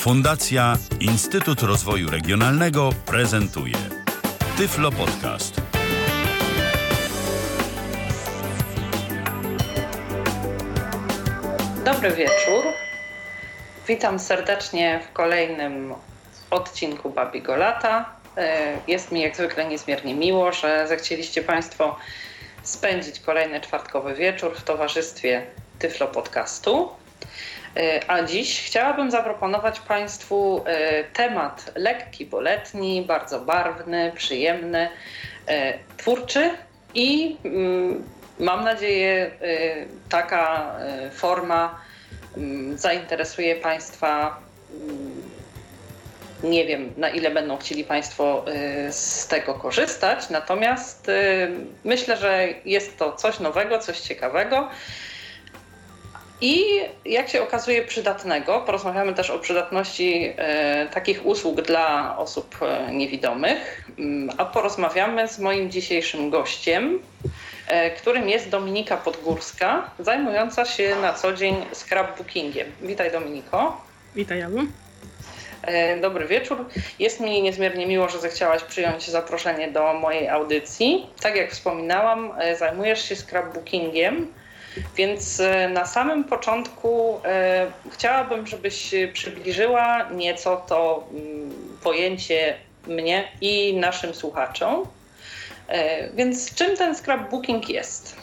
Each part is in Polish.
Fundacja Instytut Rozwoju Regionalnego prezentuje Tyflo Podcast. Dobry wieczór. Witam serdecznie w kolejnym odcinku Babiego Lata. E, jest mi jak zwykle niezmiernie miło, że zechcieliście Państwo spędzić kolejny czwartkowy wieczór w towarzystwie Tyflo Podcastu. E, a dziś chciałabym zaproponować Państwu e, temat lekki, bo letni, bardzo barwny, przyjemny, twórczy i mm, mam nadzieję taka forma mm, zainteresuje Państwa mm, nie wiem, na ile będą chcieli Państwo z tego korzystać, natomiast myślę, że jest to coś nowego, coś ciekawego. I jak się okazuje, przydatnego. Porozmawiamy też o przydatności y, takich usług dla osób niewidomych, mm, a porozmawiamy z moim dzisiejszym gościem, którym jest Dominika Podgórska, zajmująca się na co dzień scrapbookingiem. Witaj Dominiko. Witaj Jagu. E, dobry wieczór. Jest mi niezmiernie miło, że zechciałaś przyjąć zaproszenie do mojej audycji. Tak jak wspominałam, e, zajmujesz się scrapbookingiem, więc e, na samym początku chciałabym, żebyś przybliżyła nieco to mm, pojęcie mnie i naszym słuchaczom. Więc czym ten scrapbooking jest?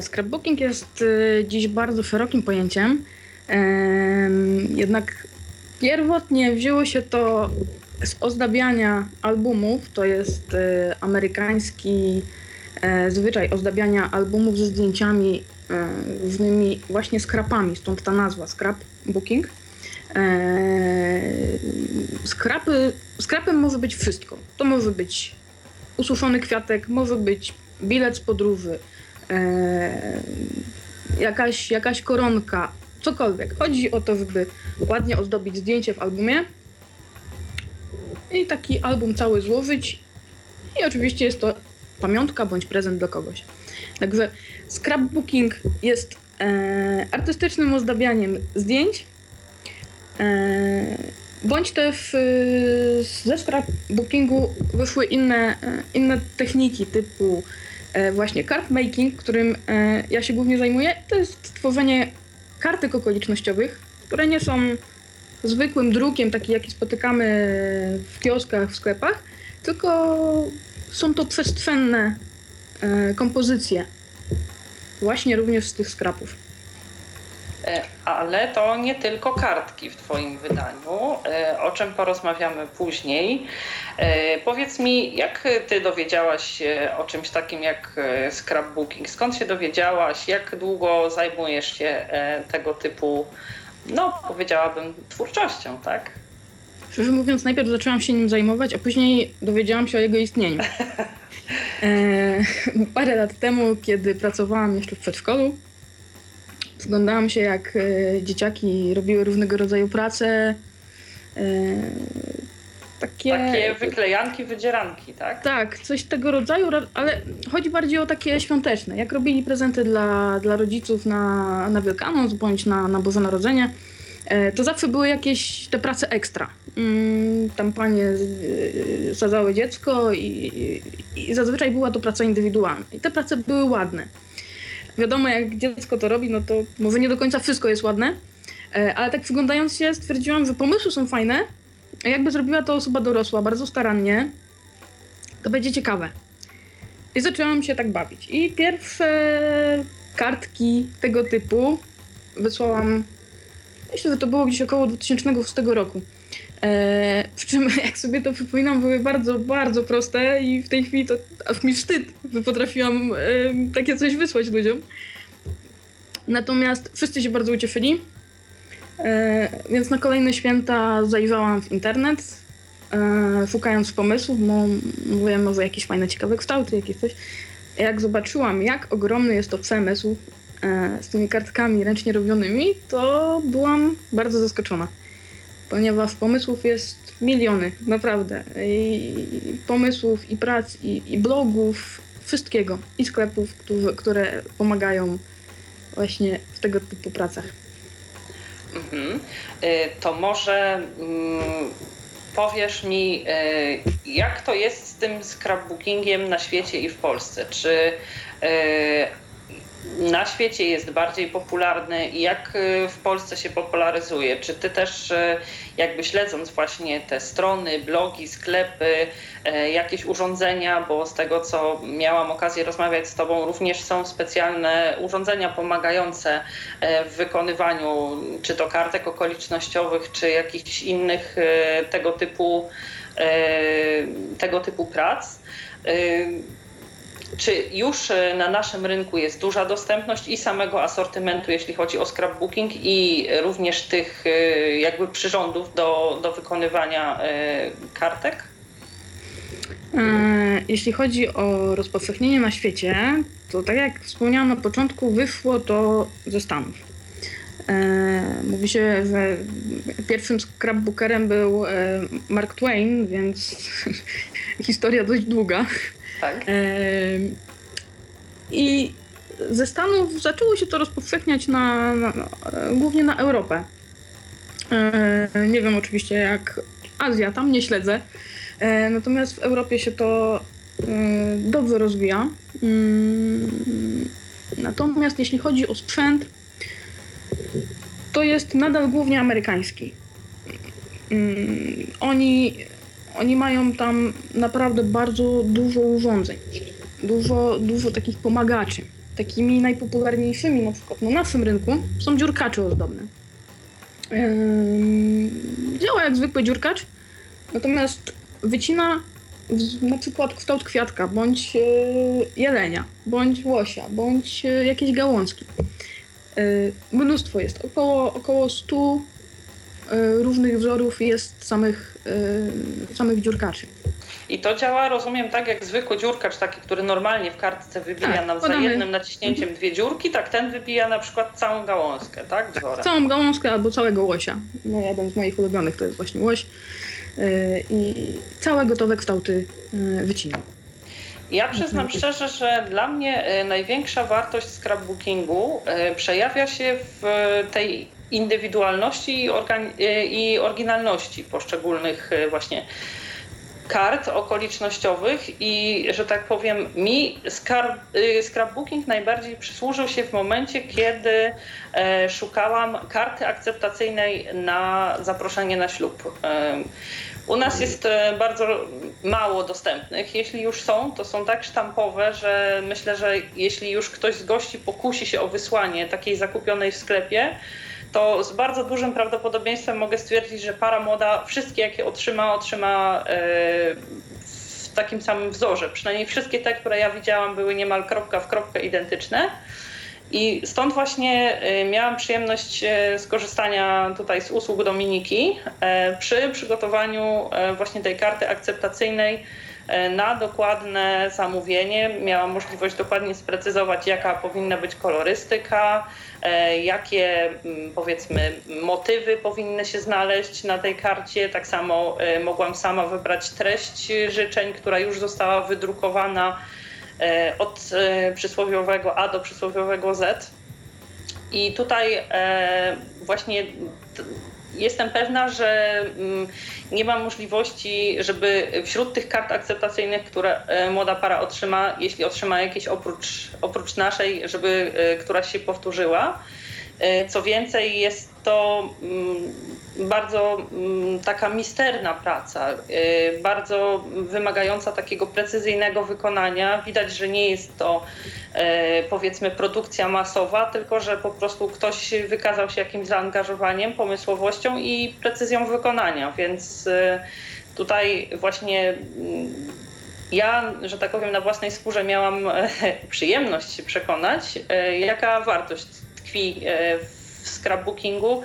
Scrapbooking jest dziś bardzo szerokim pojęciem. Jednak Pierwotnie wzięło się to z ozdabiania albumów, to jest e, amerykański e, zwyczaj ozdabiania albumów ze zdjęciami e, różnymi właśnie skrapami, stąd ta nazwa scrapbooking. E, skrapy, skrapem może być wszystko. To może być ususzony kwiatek, może być bilet z podróży, e, jakaś, jakaś koronka, cokolwiek. Chodzi o to, żeby ładnie ozdobić zdjęcie w albumie i taki album cały złożyć. I oczywiście jest to pamiątka bądź prezent dla kogoś. Także scrapbooking jest e, artystycznym ozdabianiem zdjęć, e, bądź też e, ze scrapbookingu wyszły inne, e, inne techniki typu e, właśnie card making, którym ja się głównie zajmuję. To jest tworzenie kartek okolicznościowych, które nie są zwykłym drukiem, taki jaki spotykamy w kioskach, w sklepach, tylko są to przestrzenne e, kompozycje, właśnie również z tych skrapów. E, ale to nie tylko kartki w Twoim wydaniu, e, o czym porozmawiamy później. E, powiedz mi, jak Ty dowiedziałaś się o czymś takim jak scrapbooking? Skąd się dowiedziałaś? Jak długo zajmujesz się tego typu, no powiedziałabym, twórczością, tak? Szczerze mówiąc, najpierw zaczęłam się nim zajmować, a później dowiedziałam się o jego istnieniu. E, parę lat temu, kiedy pracowałam jeszcze w przedszkolu, Zglądałam się, jak e, dzieciaki robiły różnego rodzaju prace. E, takie... takie wyklejanki, wydzieranki, tak? Tak, coś tego rodzaju, ale chodzi bardziej o takie świąteczne. Jak robili prezenty dla, dla rodziców na, na Wielkanoc bądź na, na Boże Narodzenie, to zawsze były jakieś te prace ekstra. Mm, tam panie sadzały dziecko i, i, i zazwyczaj była to praca indywidualna. I te prace były ładne wiadomo, jak dziecko to robi, no to może nie do końca wszystko jest ładne, e, ale tak przyglądając się stwierdziłam, że pomysły są fajne, a jakby zrobiła to osoba dorosła bardzo starannie, to będzie ciekawe. I zaczęłam się tak bawić. I pierwsze kartki tego typu wysłałam, myślę, że to było gdzieś około 2006 roku. E, przy czym, jak sobie to przypominam, były bardzo, bardzo proste i w tej chwili to aż mi wstyd, że potrafiłam e, takie coś wysłać ludziom. Natomiast wszyscy się bardzo ucieszyli, e, więc na kolejne święta zajrzałam w internet, e, szukając pomysłów, bo mówiłem może jakieś fajne, ciekawe kształty, jakieś coś. Jak zobaczyłam, jak ogromny jest to przemysł z tymi kartkami ręcznie robionymi, to byłam bardzo zaskoczona ponieważ pomysłów jest miliony, naprawdę. I pomysłów, i prac, i, i blogów, wszystkiego. I sklepów, które, które pomagają właśnie w tego typu pracach. Mhm. To może mm, powiesz mi, jak to jest z tym scrapbookingiem na świecie i w Polsce? Czy na świecie jest bardziej popularny i jak y, w Polsce się popularyzuje? Czy ty też y, jakby śledząc właśnie te strony, blogi, sklepy, y, jakieś urządzenia, bo z tego co miałam okazję rozmawiać z tobą, również są specjalne urządzenia pomagające w wykonywaniu czy to kartek okolicznościowych, czy jakichś innych tego typu tego typu prac. Czy już e, na naszym rynku jest duża dostępność i samego asortymentu, jeśli chodzi o scrapbooking, i również tych e, jakby przyrządów do, do wykonywania e, kartek? Jeśli chodzi o rozpowszechnienie na świecie, to tak jak wspomniałam na początku, wyszło to ze Stanów. Mówi się, że pierwszym scrapbookerem był Mark Twain, więc historia dość długa. Tak. I ze Stanów zaczęło się to rozpowszechniać na, na, na, głównie na Europę. E, nie wiem oczywiście jak Azja, tam nie śledzę. E, natomiast w Europie się to e, dobrze rozwija. Mm, natomiast jeśli chodzi o sprzęt, to jest nadal głównie amerykański. Mm, oni oni mają tam naprawdę bardzo dużo urządzeń, dużo, dużo takich pomagaczy. Takimi najpopularniejszymi na przykład na naszym rynku są dziurkacze ozdobne. Yy, działa jak zwykły dziurkacz, natomiast wycina na przykład kształt kwiatka, bądź yy, jelenia, bądź łosia, bądź yy, jakieś gałązki. Yy, mnóstwo jest, około, około 100 yy, różnych wzorów jest samych Y, samych dziurkaczy. I to działa, rozumiem, tak jak zwykły dziurkacz, taki, który normalnie w kartce wybija tak, nam podamy. za jednym naciśnięciem mhm. dwie dziurki, tak ten wybija na przykład całą gałązkę, tak? tak całą gałązkę albo całego łosia. No, jeden z moich ulubionych to jest właśnie łoś. Yy, I całe gotowe kształty wycinam. Ja przyznam szczerze, że dla mnie największa wartość scrapbookingu przejawia się w tej indywidualności i, i oryginalności poszczególnych e, właśnie kart okolicznościowych i, że tak powiem, mi e, scrapbooking najbardziej przysłużył się w momencie, kiedy e, szukałam karty akceptacyjnej na zaproszenie na ślub. U nas jest bardzo mało dostępnych. Jeśli już są, to są tak sztampowe, że myślę, że jeśli już ktoś z gości pokusi się o wysłanie takiej zakupionej w sklepie, to z bardzo dużym prawdopodobieństwem mogę stwierdzić, że para młoda wszystkie, jakie otrzyma, otrzyma e, w takim samym wzorze. Przynajmniej wszystkie te, które ja widziałam, były niemal kropka w kropkę identyczne. I stąd właśnie e, miałam przyjemność e, skorzystania tutaj z usług Dominiki przy przygotowaniu właśnie tej karty akceptacyjnej na dokładne zamówienie. Miałam możliwość dokładnie sprecyzować, jaka powinna być kolorystyka, jakie mm, powiedzmy motywy powinny się znaleźć na tej karcie. Tak samo e, mogłam sama wybrać treść życzeń, która już została wydrukowana e, od przysłowiowego A do przysłowiowego Z. I tutaj właśnie jestem pewna, że mm, nie ma możliwości, żeby wśród tych kart akceptacyjnych, które e, młoda para otrzyma, jeśli otrzyma jakieś oprócz, oprócz naszej, żeby e, któraś się powtórzyła. E, co więcej, jest to mm, bardzo mm, taka misterna praca, bardzo wymagająca takiego precyzyjnego wykonania. Widać, że nie jest to powiedzmy produkcja masowa, tylko że po prostu ktoś wykazał się jakimś zaangażowaniem, pomysłowością i precyzją wykonania, więc tutaj właśnie mm, ja, że tak powiem, na własnej skórze miałam przyjemność się przekonać, e, jaka wartość tkwi e, w scrapbookingu, e,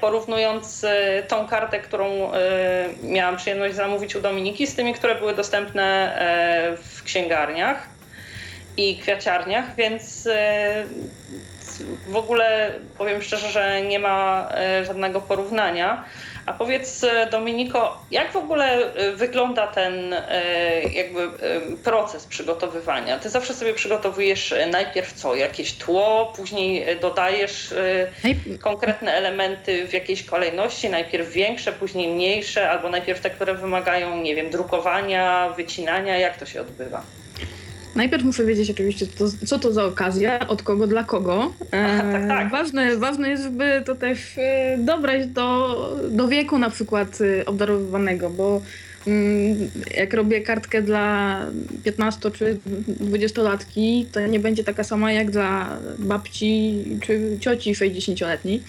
porównując tą kartę, którą miałam przyjemność zamówić u Dominiki, z tymi, które były dostępne w księgarniach i kwiaciarniach, więc w ogóle powiem szczerze, że nie ma e, żadnego porównania. A powiedz e, Dominiko, jak w ogóle e, wygląda ten e, jakby proces przygotowywania? Ty zawsze sobie przygotowujesz najpierw co? Jakieś tło, później dodajesz konkretne elementy w jakiejś kolejności, najpierw większe, później mniejsze, albo najpierw te, które wymagają, nie wiem, drukowania, wycinania, jak to się odbywa? Najpierw muszę wiedzieć oczywiście, co to, co to za okazja, od kogo, dla kogo. E, tak, tak. Ważne, ważne jest, żeby to też e, dobrać do, do wieku na przykład e, obdarowywanego, bo mm, jak robię kartkę dla 15 czy 20-latki, to nie będzie taka sama jak dla babci czy cioci 60-letniej.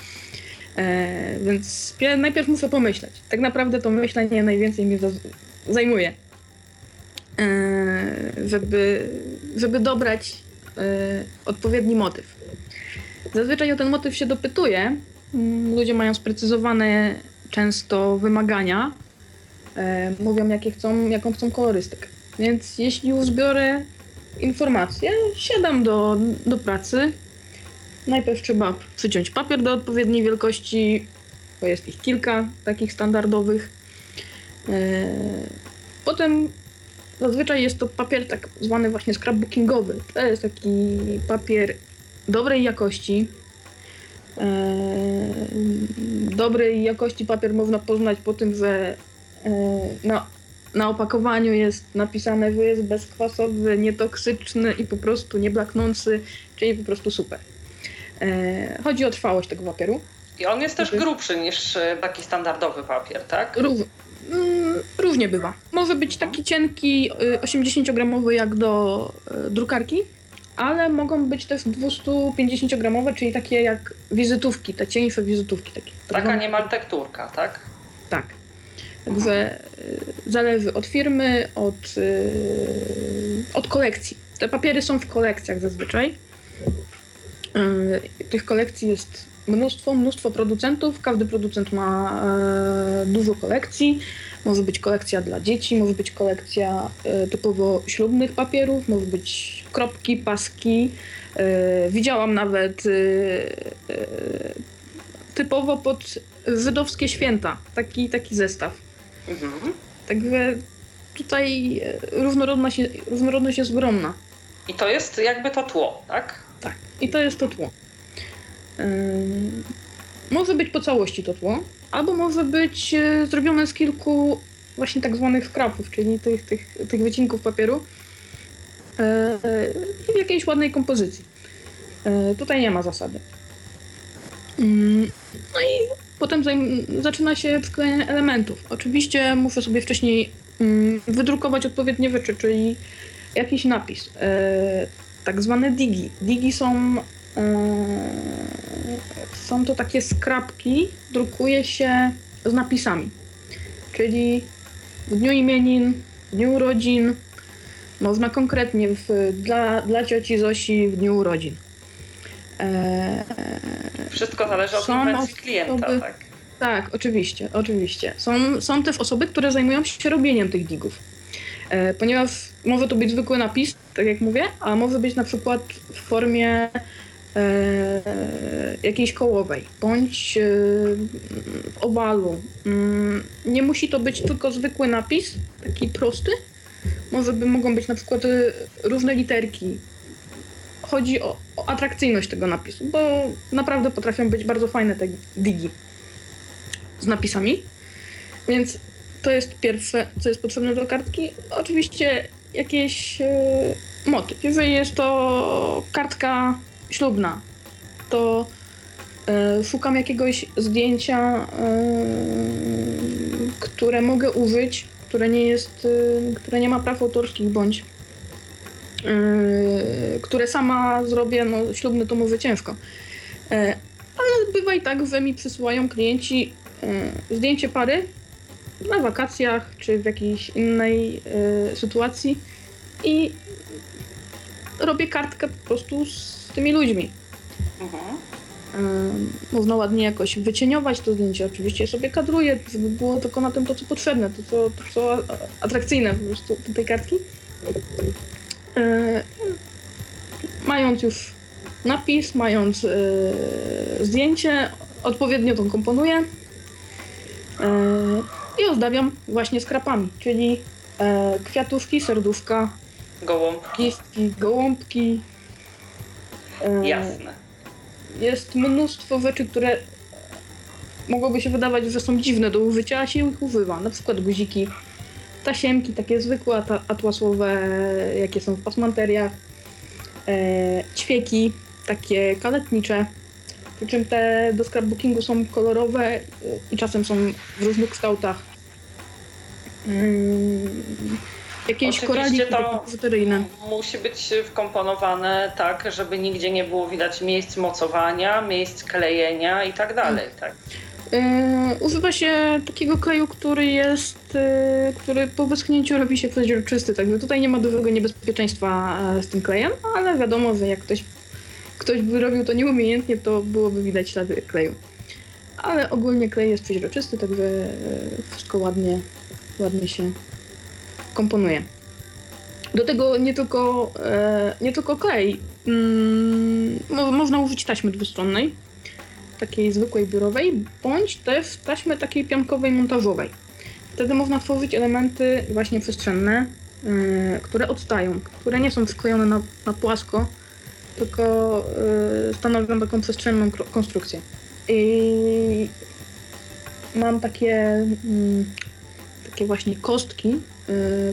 E, więc pie- najpierw muszę pomyśleć. Tak naprawdę to myślenie najwięcej mnie zaz- zajmuje. E, żeby, żeby dobrać e, odpowiedni motyw. Zazwyczaj o ten motyw się dopytuje. Mm, Ludzie mają sprecyzowane często wymagania. E, Mówią, jakie chcą, jaką chcą kolorystykę. Więc jeśli już zbiorę informacje, siadam do, do pracy. Najpierw trzeba przyciąć papier do odpowiedniej wielkości, bo jest ich kilka takich standardowych. Potem Zazwyczaj jest to papier tak zwany właśnie scrapbookingowy. To jest taki papier dobrej jakości. Eee, dobrej jakości papier można poznać po tym, że e, na, na opakowaniu jest napisane, że jest bezkwasowy, nietoksyczny i po prostu nieblaknący, czyli po prostu super. Eee, chodzi o trwałość tego papieru. I on jest też grubszy niż e, taki standardowy papier, tak? Rów, mm, różnie bywa. Może być taki cienki, y, 80-gramowy jak do y, drukarki, ale mogą być też 250-gramowe, czyli takie jak wizytówki, te cieńsze wizytówki. Takie, Taka niemal tekturka, tak? Tak. Także y, zależy od firmy, od, y, od kolekcji. Te papiery są w kolekcjach zazwyczaj. Y, Tych kolekcji jest mnóstwo, mnóstwo producentów. Każdy producent ma e, dużo kolekcji. Może być kolekcja dla dzieci, może być kolekcja e, typowo ślubnych papierów, może być kropki, paski. E, Widziałam nawet e, e, typowo pod żydowskie święta taki, taki zestaw. Mhm. Także tutaj e, różnorodność, jest- różnorodność jest ogromna. I to jest jakby to tło, tak? Tak. I to jest to tło. Może być po całości to tło, albo może być e, zrobione z kilku właśnie tak zwanych scrapów, czyli tych, tych, tych wycinków papieru e, e, i w jakiejś ładnej kompozycji. Tutaj nie ma zasady. No i potem zaczyna się wklejanie elementów. Oczywiście muszę sobie wcześniej wydrukować odpowiednie rzeczy, czyli jakiś napis. Tak zwane digi. Digi są, są to takie skrapki, drukuje się z napisami. Czyli w dniu imienin, w dniu urodzin, można konkretnie w, dla, dla cioci Zosi w dniu urodzin. E, Wszystko zależy od Są intencji klienta, osoby- tak? tak, oczywiście, oczywiście. Są, są też osoby, które zajmują się robieniem tych digów. E, ponieważ może to być zwykły napis, tak jak mówię, a może być na przykład w formie jakiejś kołowej, bądź e, w owalu. Mm, nie musi to być tylko zwykły napis, taki prosty. Może by, mogą być na przykład e, różne literki. Chodzi o, o atrakcyjność tego napisu, bo naprawdę potrafią być bardzo fajne te digi z napisami. Więc to jest pierwsze, co jest potrzebne do kartki. Oczywiście jakiś e, motyw. Jeżeli jest to kartka ślubna, to e, szukam jakiegoś zdjęcia, e, które mogę użyć, które nie jest, e, które nie ma praw autorskich, bądź e, które sama zrobię, no ślubne to może ciężko. Ale bywa i tak, że mi przysyłają klienci zdjęcie pary na wakacjach czy w jakiejś innej sytuacji i robię kartkę po prostu z tymi ludźmi. Mhm. E, można ładnie jakoś wycieniować to zdjęcie. Oczywiście sobie kadruję, żeby było tylko na tym to, co potrzebne, to, co, to, co atrakcyjne po prostu do tej kartki. E, mając już napis, mając yy, zdjęcie, odpowiednio to komponuję yy, i ozdabiam właśnie skrapami, czyli kwiatuszki, serduszka, Gołąbki. listki, gołąbki. Yy, Jasne. Jest mnóstwo rzeczy, które mogłoby się wydawać, że są dziwne do użycia, a się ich używa. Na przykład guziki, tasiemki takie zwykłe, atłasowe, jakie są w pasmanteriach, e, ćwieki, takie kaletnicze. Przy czym te do scrapbookingu są kolorowe e, i czasem są w różnych kształtach. Jakieś koraliki to-. Musi być wkomponowane tak, żeby nigdzie nie było widać miejsc mocowania, miejsc klejenia i tak dalej. Tak. Yy, używa się takiego kleju, który jest, yy, który po wyschnięciu robi się przeźroczysty, także tutaj nie ma dużego niebezpieczeństwa e, z tym klejem, ale wiadomo, że jak ktoś, ktoś by robił to nieumiejętnie, to byłoby widać ślady kleju. Ale ogólnie klej jest przeźroczysty, także e, wszystko ładnie, ładnie się komponuje. Do tego nie tylko, e, nie tylko klej, mm, mo- można użyć taśmy dwustronnej, takiej zwykłej biurowej, bądź też taśmy takiej piankowej montażowej. Wtedy można tworzyć elementy właśnie przestrzenne, yy, które odstają, które nie są przyklejone na, na płasko, tylko yy, stanowią taką przestrzenną konstrukcję. I mam takie, mm, takie właśnie kostki,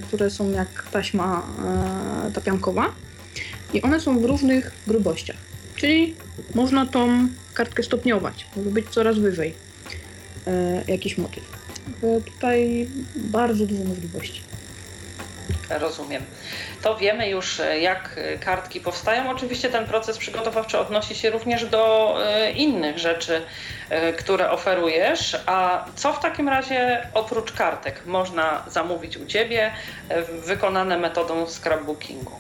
które są jak taśma yy, ta piankowa i one są w różnych grubościach. Czyli można tą kartkę stopniować, może być coraz wyżej e, jakiś motyw. Tutaj bardzo dużo możliwości. Rozumiem. To wiemy już, e, jak e, kartki powstają. Oczywiście ten proces przygotowawczy odnosi się również do e, innych rzeczy, które oferujesz. A co w takim razie oprócz kartek można zamówić u Ciebie, wykonane metodą scrapbookingu?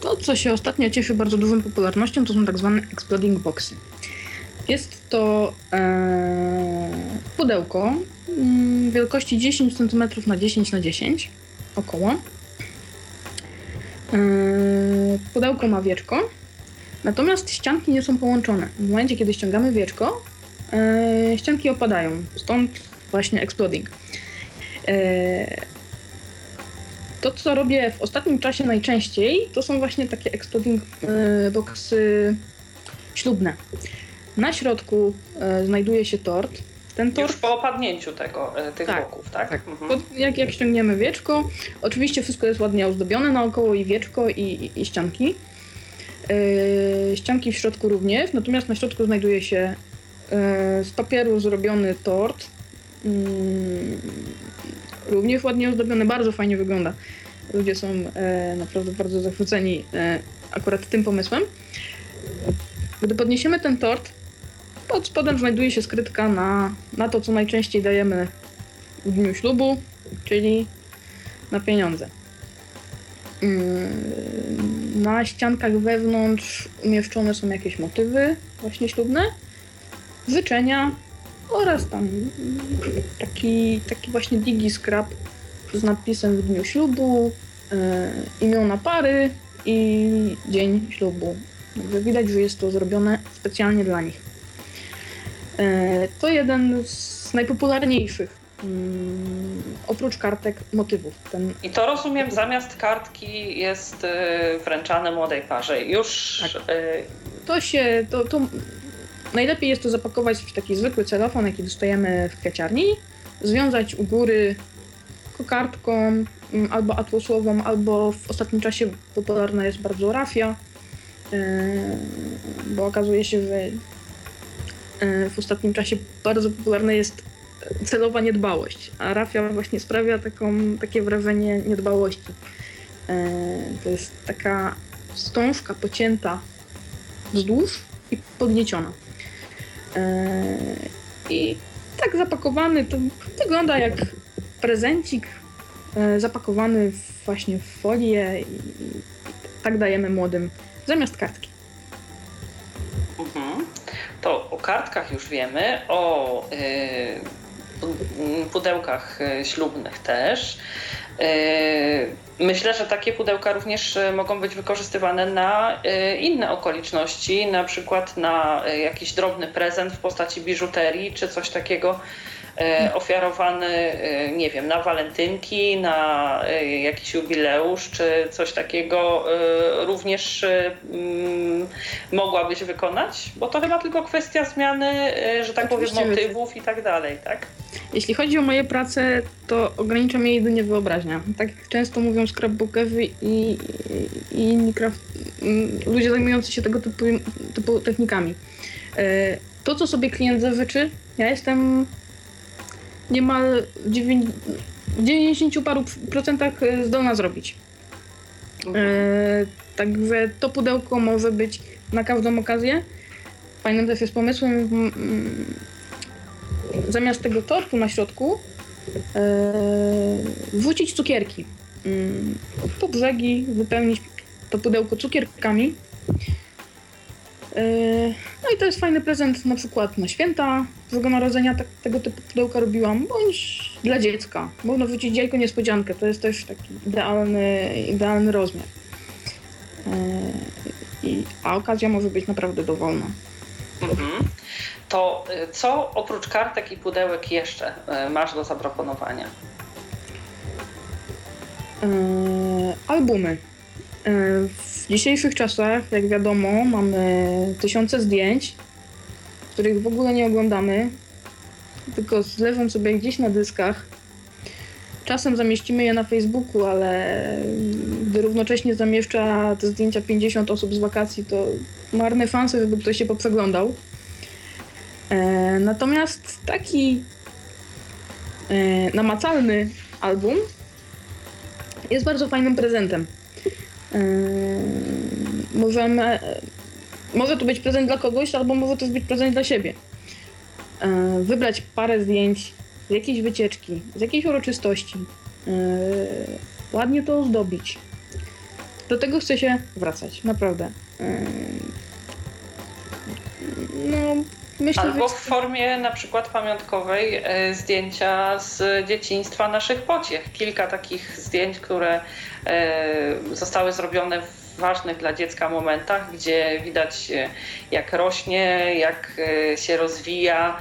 To, co się ostatnio cieszy bardzo dużą popularnością, to są tak zwane exploding boxy. Jest to pudełko wielkości 10 cm na 10 na 10 około. E, pudełko ma wieczko, natomiast ścianki nie są połączone. W momencie, kiedy ściągamy wieczko, e, ścianki opadają, stąd właśnie exploding. E, to, co robię w ostatnim czasie najczęściej, to są właśnie takie exploding boxy ślubne. Na środku znajduje się tort. Ten tort Już po opadnięciu tego, e, tych Tak, boków, tak? tak. Mhm. Pod, jak, jak ściągniemy wieczko, oczywiście wszystko jest ładnie ozdobione naokoło i wieczko i, i, i ścianki. Yy, ścianki w środku również, natomiast na środku znajduje się yy, z papieru zrobiony tort. Yy, również ładnie ozdobiony, bardzo fajnie wygląda. Ludzie są naprawdę bardzo zachwyceni akurat tym pomysłem. Gdy podniesiemy ten tort, pod spodem znajduje się skrytka na, na to, co najczęściej dajemy w dniu ślubu, czyli na pieniądze. Yy, Na ściankach wewnątrz umieszczone są jakieś motywy właśnie ślubne, życzenia oraz tam taki, taki właśnie digi scrap z napisem w dniu ślubu, yy, imiona pary i dzień ślubu. Widać, że jest to zrobione specjalnie dla nich. Yy, To jeden z najpopularniejszych mm, oprócz kartek motywów. Ten, I to rozumiem, zamiast kartki jest e, wręczane młodej parze. Już Tak. e, to się, to, to najlepiej jest to zapakować w taki zwykły celofan, jaki dostajemy w kwiaciarni, związać u góry kokardką mm, albo atłosową, albo w ostatnim czasie popularna jest bardzo rafia, bo okazuje się, że w ostatnim czasie bardzo popularna jest celowa niedbałość, a rafia właśnie sprawia taką, takie wrażenie niedbałości. Yy, To jest taka wstążka pocięta wzdłuż i podnieciona. Yy, I tak zapakowany, to wygląda jak prezencik zapakowany właśnie w folię i tak dajemy młodym zamiast kartki. Mhm. To o kartkach już wiemy, o y, pudełkach ślubnych też. Myślę, że takie pudełka również mogą być wykorzystywane na inne okoliczności, na przykład na jakiś drobny prezent w postaci biżuterii czy coś takiego ofiarowany, e, nie wiem, na walentynki, na e, jakiś jubileusz czy coś takiego również mm, mogłabyś wykonać? Bo to chyba tylko kwestia zmiany, że tak powiem, motywów i tak dalej, tak? Jeśli chodzi o moje prace, to ogranicza mnie jedynie wyobraźnia. Tak jak często mówią scrapbookerzy i, i, i inni craft, mm, ludzie zajmujący się tego typu, typu technikami. To, co sobie klient zawyczy, ja jestem niemal w 90 paru procentach e, zdolna zrobić. E, także to pudełko może być na każdą okazję. Fajnym też jest pomysłem mm, zamiast tego tortu na środku e, wrzucić cukierki. Mm, po brzegi wypełnić to pudełko cukierkami Yy, no i to jest fajny prezent na przykład na święta Bożego Narodzenia, tak, tego typu pudełka robiłam, bądź dla dziecka. Można wrzucić jajko niespodziankę, to jest też taki idealny, idealny rozmiar. Yy, a okazja może być naprawdę dowolna. Mhm. To y, co oprócz kartek i pudełek jeszcze y, masz do zaproponowania? Yy, albumy. W dzisiejszych czasach, jak wiadomo, mamy tysiące zdjęć, których w ogóle nie oglądamy, tylko zlewam sobie gdzieś na dyskach. Czasem zamieścimy je na Facebooku, ale gdy równocześnie zamieszcza te zdjęcia 50 osób z wakacji, to marne fanse, żeby ktoś się poprzeglądał. E, natomiast taki e, namacalny album jest bardzo fajnym prezentem. Yy, możemy, może to być prezent dla kogoś, albo może to być prezent dla siebie. Yy, wybrać parę zdjęć z jakiejś wycieczki, z jakiejś uroczystości. Yy, ładnie to ozdobić. Do tego chcę się wracać, naprawdę. No, myślę, Albo w formie na przykład pamiątkowej zdjęcia z dzieciństwa naszych pociech. Kilka takich zdjęć, które E, zostały zrobione w ważnych dla dziecka momentach, gdzie widać e, jak rośnie, jak e, się rozwija.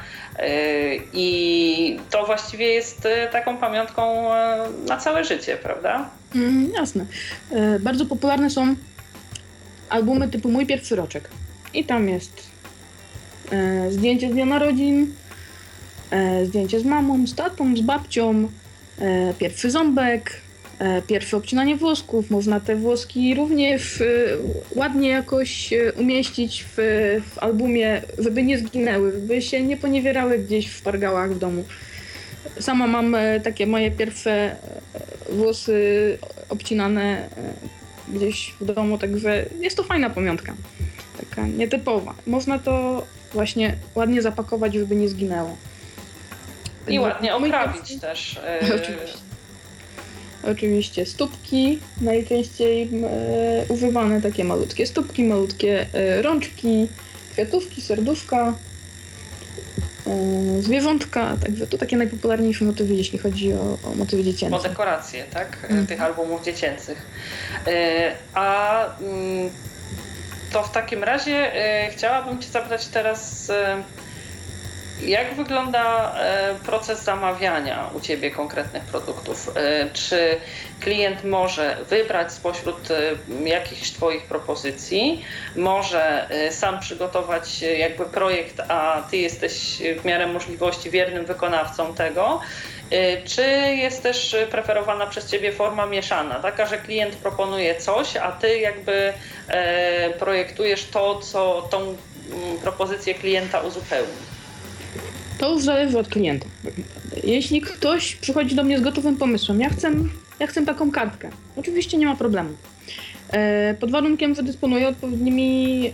I to właściwie jest taką pamiątką na całe życie, prawda? Mm, jasne. Bardzo popularne są albumy typu Mój pierwszy roczek. I tam jest zdjęcie z dnia narodzin, zdjęcie z mamą, z tatą, z babcią, pierwszy ząbek, E, pierwsze obcinanie włosków. Można te włoski również e, ładnie jakoś e, umieścić w, w albumie, żeby nie zginęły, żeby się nie poniewierały gdzieś w pargałach w domu. Sama mam takie moje pierwsze włosy obcinane gdzieś w domu, także jest to fajna pamiątka. Taka nietypowa. Można to właśnie ładnie zapakować, żeby nie zginęło. I ładnie oprawić też. Oczywiście oczywiście stópki, najczęściej e, używane takie malutkie stópki, malutkie e, rączki, kwiatówki, serduszka, e, zwierzątka, także to takie najpopularniejsze motywy, jeśli chodzi o, o motywy dziecięce. O dekoracje, tak? Mm. Tych albumów dziecięcych. E, a mm, to w takim razie e, chciałabym Cię zapytać teraz e, jak wygląda e, proces zamawiania u Ciebie konkretnych produktów? E, czy klient może wybrać spośród e, jakichś Twoich propozycji, może sam przygotować jakby projekt, a Ty jesteś w miarę możliwości wiernym wykonawcą tego? Czy jest też preferowana przez Ciebie forma mieszana, taka, że klient proponuje coś, a Ty jakby projektujesz to, co tą mm, propozycję klienta uzupełni? To już zależy od klienta. Jeśli ktoś przychodzi do mnie z gotowym pomysłem, ja chcę, ja chcę taką kartkę, oczywiście nie ma problemu. E, pod warunkiem, że dysponuję odpowiednimi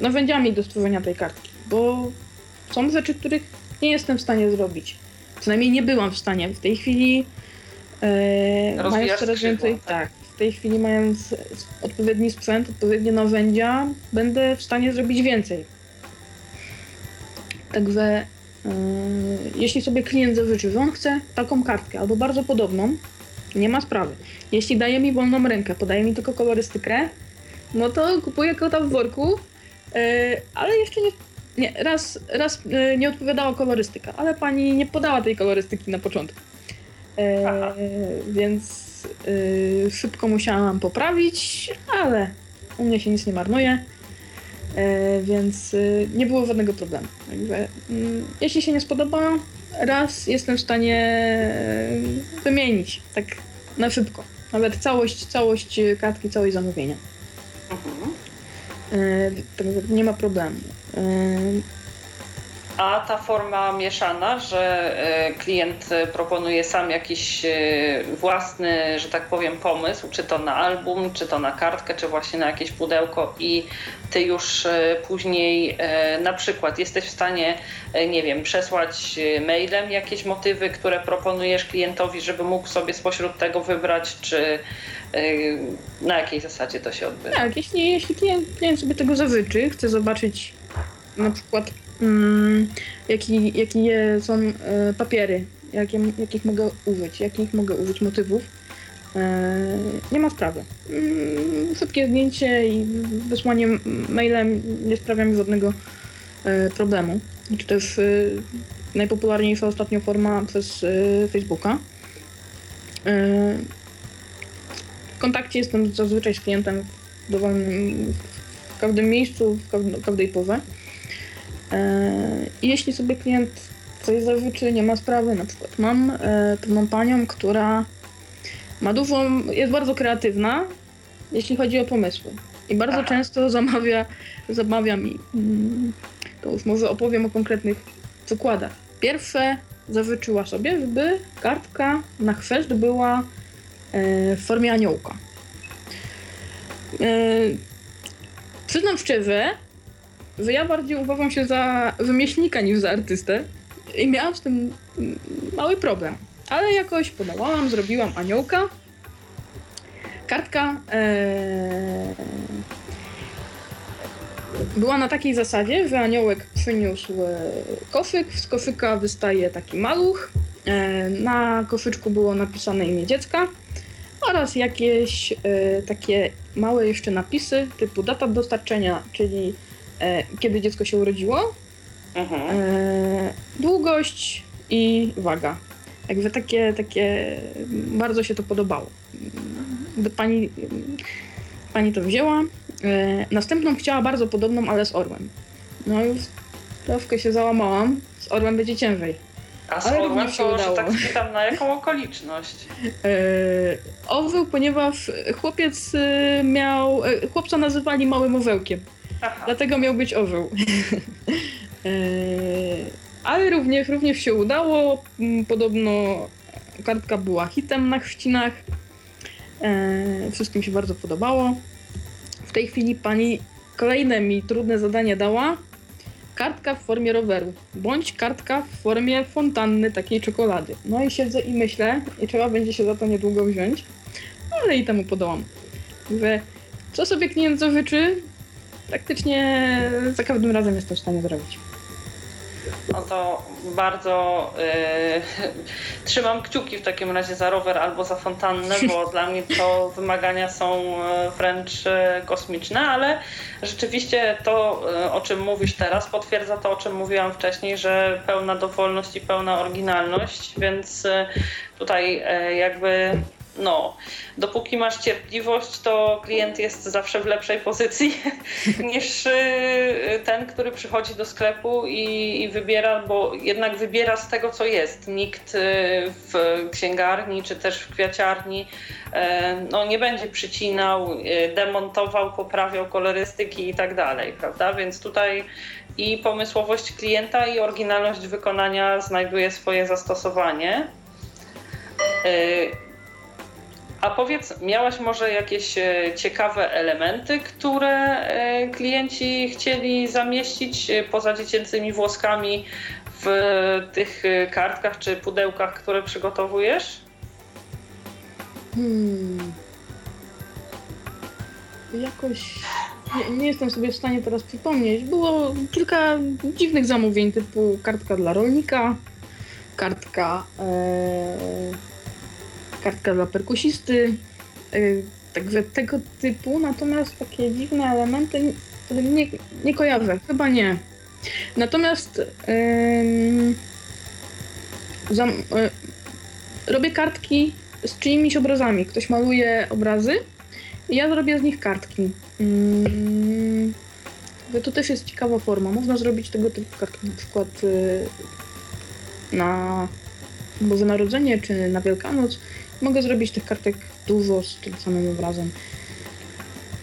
narzędziami do stworzenia tej kartki, bo są rzeczy, których nie jestem w stanie zrobić. Przynajmniej nie byłam w stanie. W tej chwili e, mając coraz więcej, tak, w tej chwili mając odpowiedni sprzęt, odpowiednie narzędzia, będę w stanie zrobić więcej. Także jeśli sobie klient zażyczy, że on chce taką kartkę albo bardzo podobną, nie ma sprawy. Jeśli daje mi wolną rękę, podaje mi tylko kolorystykę, no to kupuję kota w worku, e, ale jeszcze nie, nie raz, raz e, nie odpowiadała kolorystyka, ale pani nie podała tej kolorystyki na początku. E, więc szybko musiałam poprawić, ale u mnie się nic nie marnuje. Więc nie było żadnego problemu. Także, mm, jeśli się nie spodoba, raz jestem w stanie wymienić, tak na szybko. Nawet całość, całość kartki, całość zamówienia. Mhm. E, nie ma problemu. A ta forma mieszana, że e, klient proponuje sam jakiś e, własny, że tak powiem, pomysł, czy to na album, czy to na kartkę, czy właśnie na jakieś pudełko i ty już e, później na przykład jesteś w stanie, nie wiem, przesłać mailem jakieś motywy, które proponujesz klientowi, żeby mógł sobie spośród tego wybrać, czy na jakiej zasadzie to się odbywa? Tak, jeśli, jeśli klient, klient sobie tego zawyczy, chce zobaczyć na przykład mm, jaki, jakie są e, papiery, jakie, jakich mogę użyć, jakich mogę użyć motywów. E, nie ma sprawy. Mm, szybkie zdjęcie i wysłanie mailem nie sprawia mi żadnego e, problemu. Czy też najpopularniejsza ostatnio forma przez Facebooka. W kontakcie jestem zazwyczaj z klientem w dowolnym, w każdym miejscu, w każdej porze. I jeśli sobie klient coś zażyczy, nie ma sprawy, na przykład mam e, pewną panią, która ma dużą, jest bardzo kreatywna, jeśli chodzi o pomysły. I bardzo Aha. często zamawia, zamawia mi, mm, to już może opowiem o konkretnych przykładach. Pierwsze zażyczyła sobie, żeby kartka na chrzest była e, w formie aniołka. E, przyznam szczerze, że ja bardziej uważam się za wymieślnika niż za artystę i miałam z tym mały problem. Ale jakoś podałam, zrobiłam aniołka. Kartka ee, była na takiej zasadzie, że aniołek przyniósł e, koszyk, z koszyka wystaje taki maluch. E, na koszyczku było napisane imię dziecka oraz jakieś e, takie małe jeszcze napisy typu data dostarczenia, czyli e, kiedy dziecko się urodziło, mhm. e, długość i waga. Jakby takie, takie, bardzo się to podobało. Pani, pani to wzięła, e, następną chciała bardzo podobną, ale z orłem. No już troszkę się załamałam, z orłem będzie ciężej. A z orłem to, że tak spytam, na jaką okoliczność? E, orzeł, ponieważ chłopiec e, miał, e, chłopca nazywali małym orzełkiem. Aha. Dlatego miał być orzeł. E, ale również, również się udało. Mm, podobno kartka była hitem na chrzcinach. E, wszystkim się bardzo podobało. W tej chwili pani kolejne mi trudne zadanie dała. Kartka w formie roweru, bądź kartka w formie fontanny, takiej czekolady. No i siedzę i myślę, i trzeba będzie się za to niedługo wziąć, ale i temu podołam. Że co sobie klient zażyczy, praktycznie za każdym razem jestem w stanie zrobić. No to bardzo yy, trzymam kciuki w takim razie za rower albo za fontannę, bo dla mnie to wymagania są y, wręcz y, kosmiczne, ale rzeczywiście to, o czym mówisz teraz, potwierdza to, o czym mówiłam wcześniej, że pełna dowolność i pełna oryginalność, więc tutaj jakby no, dopóki masz cierpliwość, to klient jest zawsze w lepszej pozycji niż y, ten, który przychodzi do sklepu i, i, wybiera, bo jednak wybiera z tego, co jest. Nikt y, w księgarni czy też w kwiaciarni y, no, nie będzie przycinał, demontował, poprawiał kolorystyki i tak dalej, prawda? Więc tutaj i pomysłowość klienta, i oryginalność wykonania znajduje swoje zastosowanie. A powiedz, miałaś może jakieś e, ciekawe elementy, które e, klienci chcieli zamieścić e, poza dziecięcymi włoskami w tych kartkach czy pudełkach, które przygotowujesz? Hmm. Jakoś nie, nie jestem sobie w stanie teraz przypomnieć. Było kilka dziwnych zamówień, typu kartka dla rolnika, kartka, e, kartka dla perkusisty, e, także tego typu, natomiast takie dziwne elementy nie, nie kojarzę, chyba nie. Natomiast zam, e, robię kartki z czyimiś obrazami. Ktoś maluje obrazy i ja zrobię z nich kartki. Mm, to też jest ciekawa forma. Można zrobić tego typu kartki na przykład y, na Boże Narodzenie czy na Wielkanoc. Mogę zrobić tych kartek dużo z tym samym obrazem.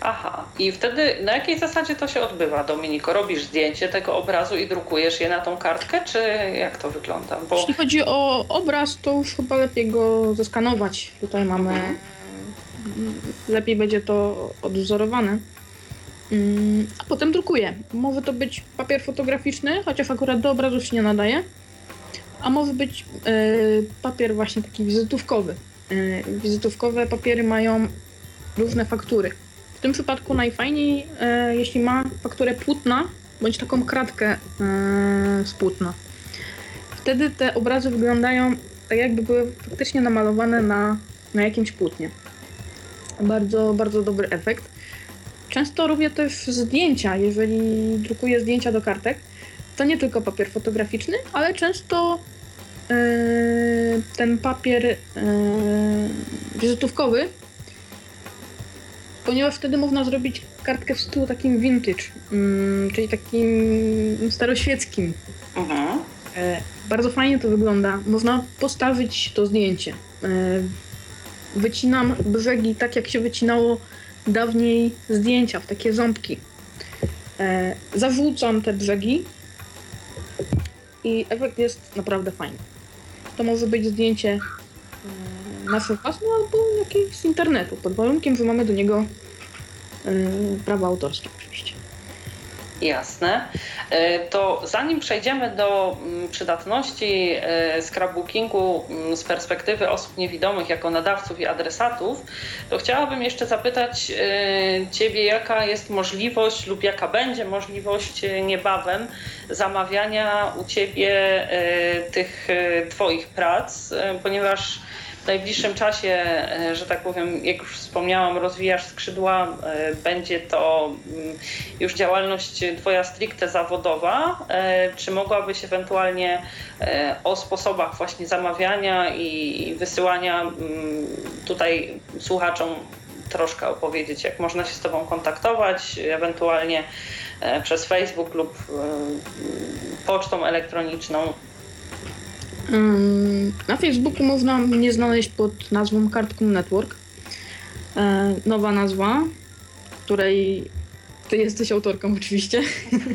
Aha, i wtedy na jakiej zasadzie to się odbywa, Dominiko? Robisz zdjęcie tego obrazu i drukujesz je na tą kartkę, czy jak to wygląda? Bo... Jeśli chodzi o obraz, to już chyba lepiej go zeskanować. Tutaj mamy. Mhm. Lepiej będzie to odwzorowane. Mm, a potem drukuję. Może to być papier fotograficzny, chociaż akurat do obrazów się nie nadaje. A może być yy, papier właśnie taki wizytówkowy. Yy, wizytówkowe papiery mają różne faktury. W tym przypadku najfajniej, e, jeśli ma fakturę płótna, bądź taką kratkę e, z płótna. Wtedy te obrazy wyglądają tak jakby były faktycznie namalowane na, na jakimś płótnie. Bardzo, bardzo dobry efekt. Często robię też zdjęcia, jeżeli drukuję zdjęcia do kartek. To nie tylko papier fotograficzny, ale często e, ten papier e, wizytówkowy ponieważ wtedy można zrobić kartkę w stylu takim vintage, mm, czyli takim staroświeckim. Mhm. E, bardzo fajnie to wygląda. Można postawić to zdjęcie. E, wycinam brzegi tak, jak się wycinało dawniej zdjęcia, w takie ząbki. Zawłócam te brzegi i efekt jest naprawdę fajny. To może być zdjęcie naszą własną albo jakieś z internetu, pod warunkiem, że mamy do niego yy, prawa autorskie oczywiście. Jasne. E, to zanim przejdziemy do mm, przydatności e, scrapbookingu mm, z perspektywy osób niewidomych jako nadawców i adresatów, to chciałabym jeszcze zapytać Ciebie, jaka jest możliwość lub jaka będzie możliwość niebawem zamawiania u Ciebie tych Twoich prac, ponieważ w najbliższym czasie, e, że tak powiem, jak już wspomniałam, rozwijasz skrzydła, e, będzie to mm, już działalność Twoja stricte zawodowa. E, czy mogłabyś ewentualnie o sposobach właśnie zamawiania i wysyłania mm, tutaj słuchaczom troszkę opowiedzieć, jak można się z Tobą kontaktować, ewentualnie przez Facebook lub pocztą elektroniczną? Na Facebooku można mnie znaleźć pod nazwą Kartkum Network. E, nowa nazwa, której ty jesteś autorką oczywiście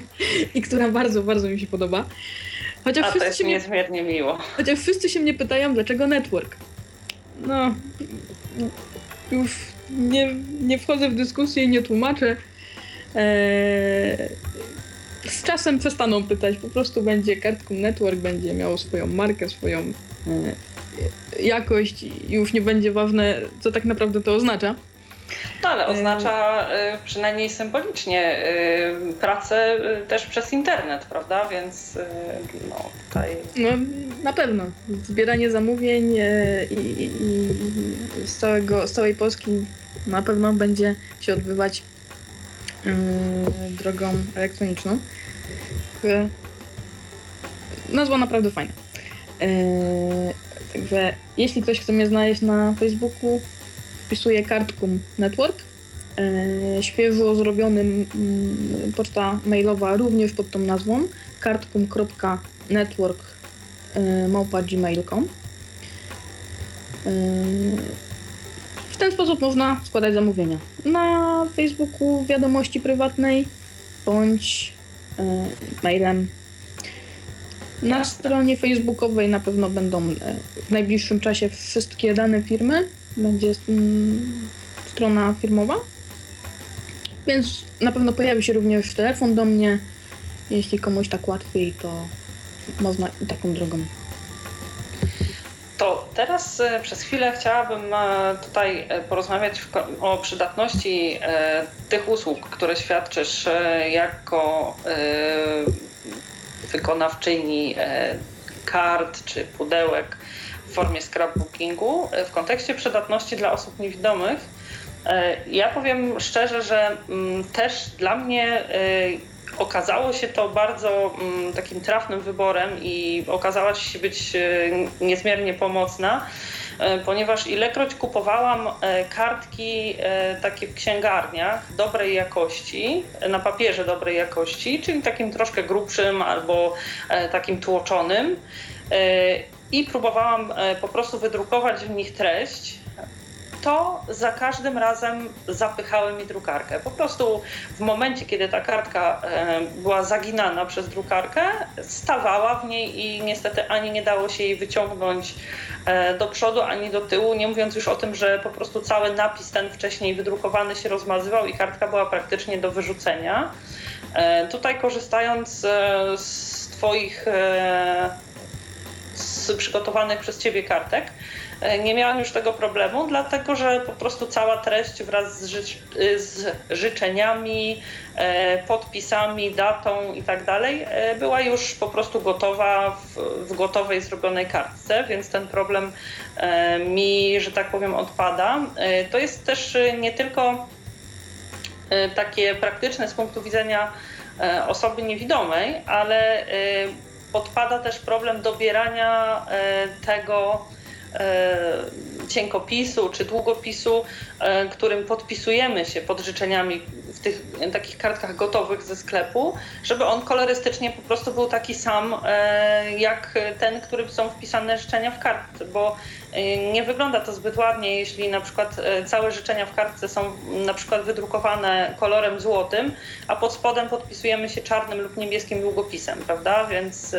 i która bardzo, bardzo mi się podoba. Chociaż A to jest się niezmiernie mnie, miło. Chociaż wszyscy się mnie pytają, dlaczego network. No, już nie, nie wchodzę w dyskusję i nie tłumaczę. Eee, z czasem przestaną pytać, po prostu będzie Kartkum Network, będzie miało swoją markę, swoją e, jakość i już nie będzie ważne, co tak naprawdę to oznacza. No ale oznacza e, przynajmniej symbolicznie e, pracę też przez internet, prawda? Więc no tutaj. No na pewno. Zbieranie zamówień i, i, i z, całego, z całej Polski na pewno będzie się odbywać drogą elektroniczną. Nazwa naprawdę fajna. Także jeśli ktoś chce mnie znaleźć na Facebooku, wpisuję kartkum network. Świeżo zrobiony poczta mailowa również pod tą nazwą kartkum.network w ten sposób można składać zamówienia na Facebooku, wiadomości prywatnej bądź e, mailem. Na stronie facebookowej na pewno będą e, w najbliższym czasie wszystkie dane firmy. Będzie mm, strona firmowa. Więc na pewno pojawi się również telefon do mnie. Jeśli komuś tak łatwiej, to można i taką drogą. To teraz e, przez chwilę chciałabym e, tutaj e, porozmawiać o przydatności tych usług, które świadczysz jako wykonawczyni kart czy pudełek w formie scrapbookingu w kontekście przydatności dla osób niewidomych. Ja powiem szczerze, że mm, też dla mnie Okazało się to bardzo mm, takim trafnym wyborem i okazała się być e, niezmiernie pomocna, e, ponieważ ilekroć kupowałam e, kartki takie w księgarniach dobrej jakości, na papierze dobrej jakości, czyli takim troszkę grubszym albo takim tłoczonym i próbowałam po prostu wydrukować w nich treść, to za każdym razem zapychały mi drukarkę. Po prostu w momencie, kiedy ta kartka e, była zaginana przez drukarkę, stawała w niej i niestety ani nie dało się jej wyciągnąć e, do przodu, ani do tyłu, nie mówiąc już o tym, że po prostu cały napis ten wcześniej wydrukowany się rozmazywał i kartka była praktycznie do wyrzucenia. E, tutaj korzystając z Twoich z przygotowanych przez Ciebie kartek, nie miałam już tego problemu, dlatego że po prostu cała treść wraz z, ży z życzeniami, e, podpisami, datą i tak dalej e, była już po prostu gotowa w, w gotowej zrobionej kartce, więc ten problem mi, że tak powiem, odpada. To jest też nie tylko takie praktyczne z punktu widzenia osoby niewidomej, ale podpada też problem dobierania tego, E, cienkopisu czy długopisu, e, którym podpisujemy się pod życzeniami w tych takich kartkach gotowych ze sklepu, żeby on kolorystycznie po prostu był taki sam e, jak ten, którym są wpisane życzenia w kartce, bo nie wygląda to zbyt ładnie, jeśli na przykład całe życzenia w kartce są na przykład wydrukowane kolorem złotym, a pod spodem podpisujemy się czarnym lub niebieskim długopisem, prawda? Więc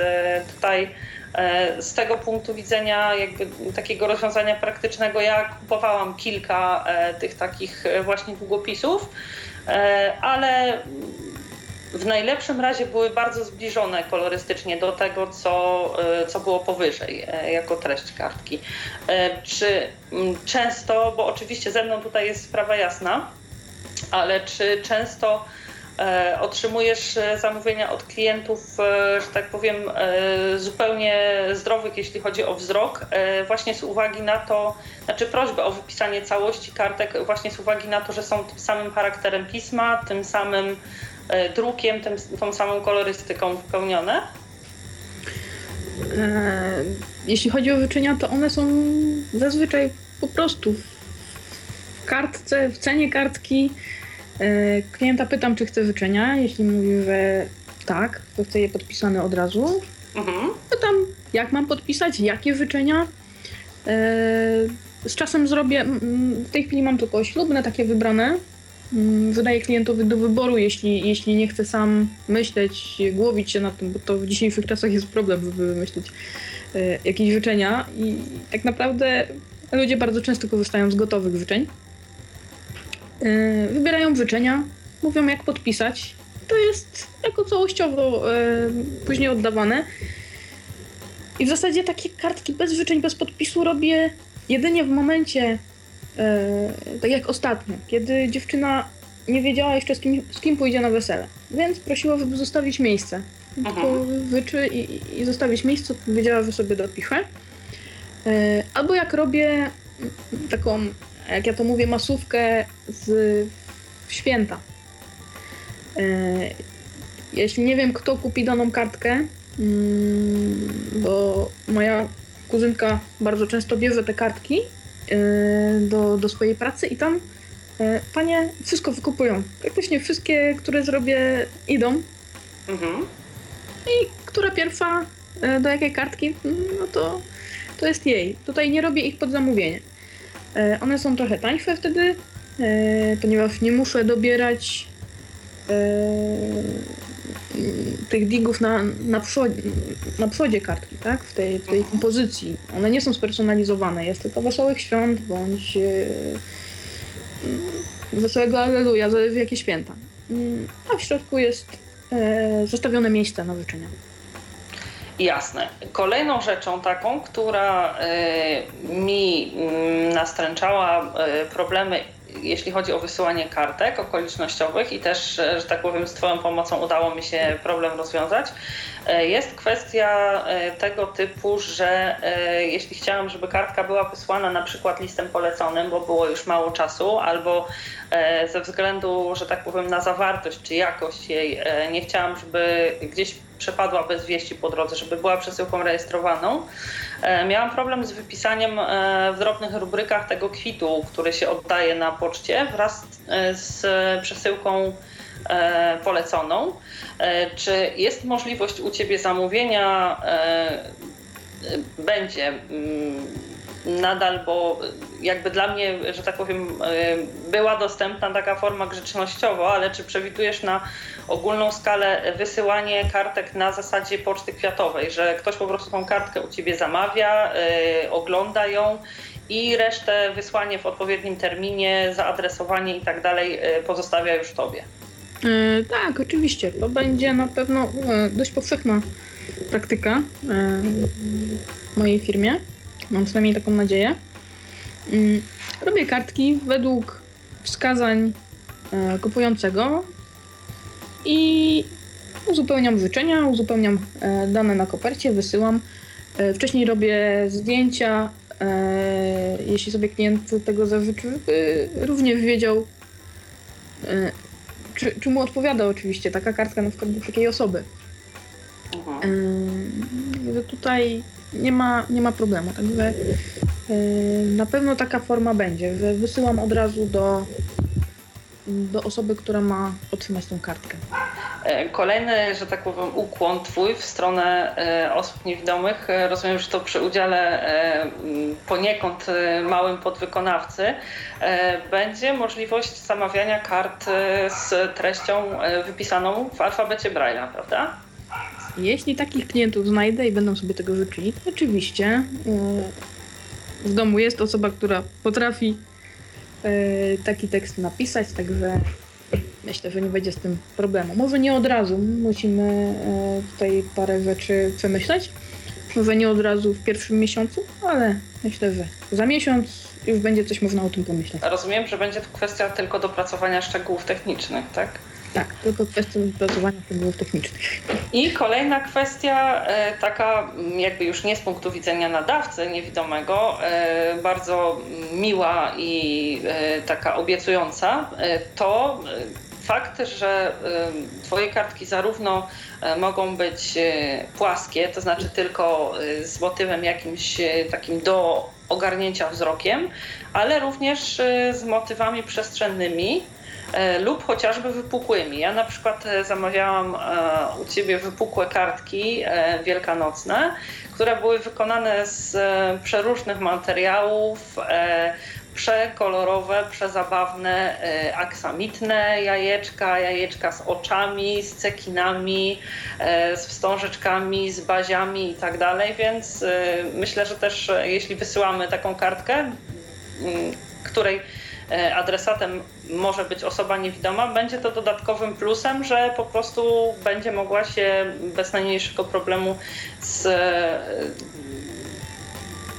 tutaj E, z tego punktu widzenia jakby takiego rozwiązania praktycznego ja kupowałam kilka tych takich właśnie długopisów, ale w najlepszym razie były bardzo zbliżone kolorystycznie do tego, co, co było powyżej jako treść kartki. Czy często, bo oczywiście ze mną tutaj jest sprawa jasna, ale czy często E, otrzymujesz e, zamówienia od klientów, e, że tak powiem, zupełnie zdrowych, jeśli chodzi o wzrok, właśnie z uwagi na to, znaczy prośbę o wypisanie całości kartek, właśnie z uwagi na to, że są tym samym charakterem pisma, tym samym drukiem, tym, tą samą kolorystyką wypełnione? Jeśli chodzi o wyczenia, to one są zazwyczaj po prostu w kartce, w cenie kartki E, klienta pytam, czy chce życzenia. Jeśli mówi, że tak, to chcę je podpisane od razu. Mhm. Pytam, jak mam podpisać, jakie życzenia. E, z czasem zrobię, w tej chwili mam tylko ślubne, takie wybrane. Wydaję klientowi do wyboru, jeśli, jeśli nie chce sam myśleć, głowić się nad tym, bo to w dzisiejszych czasach jest problem, żeby wymyślić e, jakieś życzenia. I tak naprawdę ludzie bardzo często korzystają z gotowych życzeń. E, wybierają życzenia, mówią jak podpisać. To jest jako całościowo e, później oddawane. I w zasadzie takie kartki bez życzeń, bez podpisu robię jedynie w momencie, e, tak jak ostatnio, kiedy dziewczyna nie wiedziała jeszcze z kim, z kim pójdzie na wesele. Więc prosiła, żeby zostawić miejsce. Tylko wyczy i, i zostawić miejsce, powiedziała, że sobie dopiszę. Albo jak robię taką jak ja to mówię, masówkę z święta. E, jeśli nie wiem, kto kupi daną kartkę, mm, bo moja kuzynka bardzo często bierze te kartki do, do swojej pracy i tam e, panie wszystko wykupują. Praktycznie wszystkie, które zrobię, idą. Mhm. I która pierwsza do jakiej kartki, no to, to jest jej. Tutaj nie robię ich pod zamówienie. E, one są trochę tańsze wtedy, e, ponieważ nie muszę dobierać e, tych digów na, na, przodzie, na przodzie kartki, tak? W tej, w tej kompozycji. One nie są spersonalizowane. Jest tylko Wesołych Świąt bądź Wesołego Alleluja, zależy jakie święta. A w środku jest zostawione miejsce na życzenia. Jasne. Kolejną rzeczą taką, która y, mi y, nastręczała y, problemy, jeśli chodzi o wysyłanie kartek okolicznościowych i też, że tak powiem, z Twoją pomocą udało mi się problem rozwiązać, jest kwestia tego typu, że jeśli chciałam, żeby kartka była wysłana na przykład listem poleconym, bo było już mało czasu, albo ze względu, że tak powiem, na zawartość czy jakość jej, nie chciałam, żeby gdzieś przepadła bez wieści po drodze, żeby była przesyłką rejestrowaną. E, miałam problem z wypisaniem e, w drobnych rubrykach tego kwitu, który się oddaje na poczcie wraz e, z przesyłką poleconą. Czy jest możliwość u Ciebie zamówienia? Będzie mm, nadal, bo jakby dla mnie, że tak powiem, y, była dostępna taka forma grzecznościowa, ale czy przewidujesz na ogólną skalę wysyłanie kartek na zasadzie poczty kwiatowej, że ktoś po prostu tą kartkę u ciebie zamawia, y, ogląda ją i resztę wysłanie w odpowiednim terminie, zaadresowanie i tak dalej y, pozostawia już tobie? tak, oczywiście. To będzie na pewno dość powszechna praktyka w mojej firmie. Mam przynajmniej taką nadzieję. Mm, robię kartki według wskazań e, kupującego i uzupełniam życzenia, uzupełniam e, dane na kopercie, wysyłam. E, wcześniej robię zdjęcia, jeśli sobie klient tego zażyczy, również wiedział, czy, czy mu odpowiada oczywiście taka kartka na przykład do takiej osoby. Mhm. Tutaj nie ma, nie ma problemu. Także yy, na pewno taka forma będzie. Wysyłam od razu do, do osoby, która ma otrzymać tą kartkę. E, kolejny, że tak powiem, ukłon Twój w stronę e, osób niewidomych. E, rozumiem, że to przy udziale poniekąd małym podwykonawcy będzie możliwość zamawiania kart z treścią wypisaną w alfabecie Braille'a, prawda? Jeśli takich klientów znajdę i będą sobie tego życzyli, oczywiście w domu jest osoba, która potrafi e, taki tekst napisać, także myślę, że nie będzie z tym problemu. Może nie od razu, musimy e, tutaj parę rzeczy przemyśleć. Może nie od razu w pierwszym miesiącu, ale myślę, że za miesiąc już będzie coś można o tym pomyśleć. Rozumiem, że będzie to kwestia tylko dopracowania szczegółów technicznych, tak? Tak, tylko kwestia wypracowania szczegółów technicznych. I kolejna kwestia, e, taka jakby już nie z punktu widzenia nadawcy niewidomego, e, bardzo miła i e, taka obiecująca, to fakt, że Twoje kartki zarówno mogą być płaskie, to znaczy tylko z motywem jakimś takim do ogarnięcia wzrokiem, ale również z motywami przestrzennymi lub chociażby wypukłymi. Ja na przykład e, zamawiałam e, u Ciebie wypukłe kartki wielkanocne, które były wykonane z przeróżnych materiałów, przekolorowe, przezabawne, aksamitne jajeczka, jajeczka z oczami, z cekinami, z wstążeczkami, z baziami i tak dalej, więc myślę, że też jeśli wysyłamy taką kartkę, której E, adresatem może być osoba niewidoma, będzie to dodatkowym plusem, że po prostu będzie mogła się bez najmniejszego problemu z e,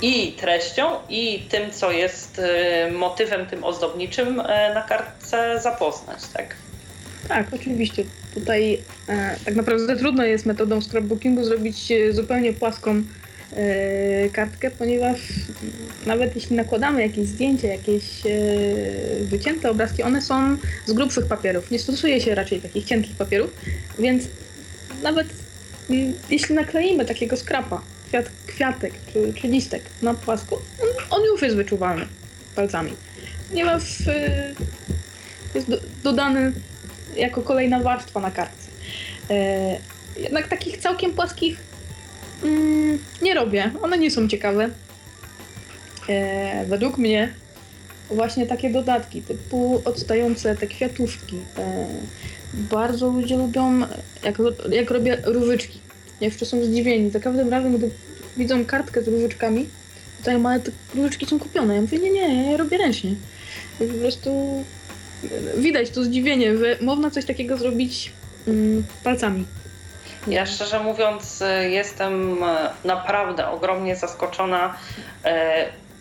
i treścią, i tym, co jest e, motywem tym ozdobniczym na kartce zapoznać, tak? Tak, oczywiście. Tutaj e, tak naprawdę trudno jest metodą scrapbookingu zrobić zupełnie płaską E, kartkę, ponieważ nawet jeśli nakładamy jakieś zdjęcie, jakieś e, wycięte obrazki, one są z grubszych papierów. Nie stosuje się raczej takich cienkich papierów, więc nawet jeśli nakleimy takiego skrapa, kwiat, kwiatek czy, czy listek na płasko, on, on już jest wyczuwalny palcami, ponieważ e, jest do, dodany jako kolejna warstwa na kartce. Jednak takich całkiem płaskich Mm, nie robię. One nie są ciekawe. E, według mnie właśnie takie dodatki, typu odstające te kwiatuszki. E, bardzo ludzie lubią, jak, jak robię różyczki. Jeszcze są zdziwieni. Za każdym razem, gdy widzą kartkę z różyczkami, ja ale te różyczki są kupione. Ja mówię, nie, nie, ja robię ręcznie. Po prostu widać to zdziwienie, że można coś takiego zrobić mm, palcami. Ja szczerze mówiąc jestem naprawdę ogromnie zaskoczona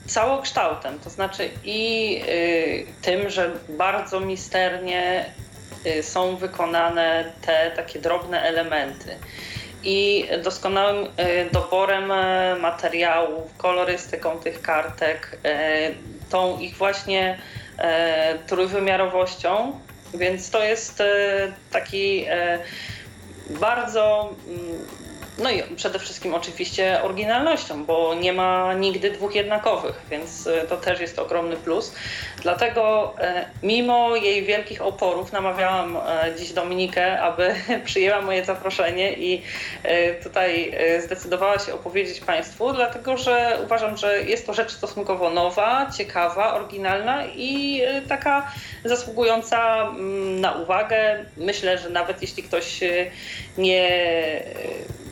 całokształtem, to znaczy i tym, że bardzo misternie są wykonane te takie drobne elementy i doskonałym e, doborem e, materiałów, kolorystyką tych kartek, e, tą ich właśnie trójwymiarowością. Więc to jest taki bardzo mm, no i przede wszystkim oczywiście oryginalnością, bo nie ma nigdy dwóch jednakowych, więc e, to też jest ogromny plus. Dlatego e, mimo jej wielkich oporów namawiałam e, dziś Dominikę, aby przyjęła moje zaproszenie i tutaj zdecydowała się opowiedzieć Państwu, dlatego że uważam, że jest to rzecz stosunkowo nowa, ciekawa, oryginalna i taka zasługująca mm, na uwagę. Myślę, że nawet jeśli ktoś nie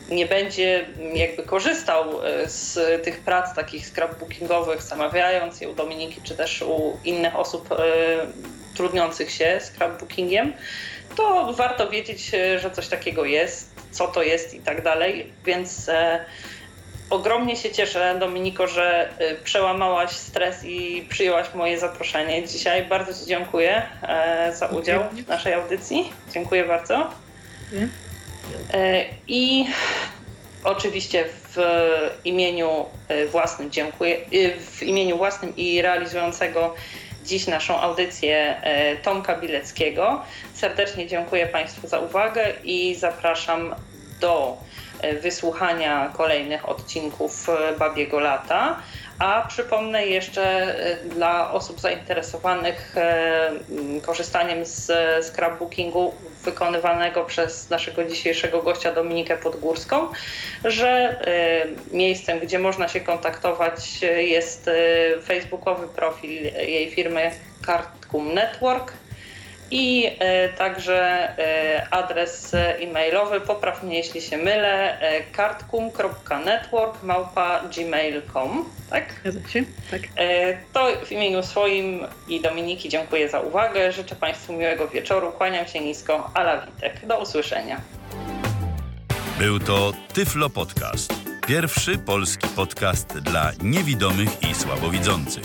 nie będzie jakby korzystał e, z tych prac takich scrapbookingowych, zamawiając je u Dominiki czy też u innych osób e, trudniących się scrapbookingiem, to warto wiedzieć, e, że coś takiego jest, co to jest i tak dalej. Więc ogromnie się cieszę, Dominiko, że przełamałaś stres i przyjęłaś moje zaproszenie dzisiaj. Bardzo Ci dziękuję za udział w naszej audycji. Dziękuję bardzo. E, I oczywiście w imieniu e, własnym dziękuję, e, w imieniu własnym i realizującego dziś naszą audycję Tomka Bileckiego. Serdecznie dziękuję Państwu za uwagę i zapraszam do wysłuchania kolejnych odcinków Babiego Lata. A przypomnę jeszcze e, dla osób zainteresowanych e, korzystaniem z scrapbookingu wykonywanego przez naszego dzisiejszego gościa Dominikę Podgórską, że e, miejscem, gdzie można się kontaktować jest facebookowy profil jej firmy Cardcum Network i e, także e, adres e-mailowy, popraw mnie jeśli się mylę, e, kartkum.network małpa gmail.com, tak? Zgadza się, tak. E, to w imieniu swoim i Dominiki dziękuję za uwagę, życzę Państwu miłego wieczoru, kłaniam się nisko, Ala Witek. Do usłyszenia. Był to Tyflo Podcast. Pierwszy polski podcast dla niewidomych i słabowidzących.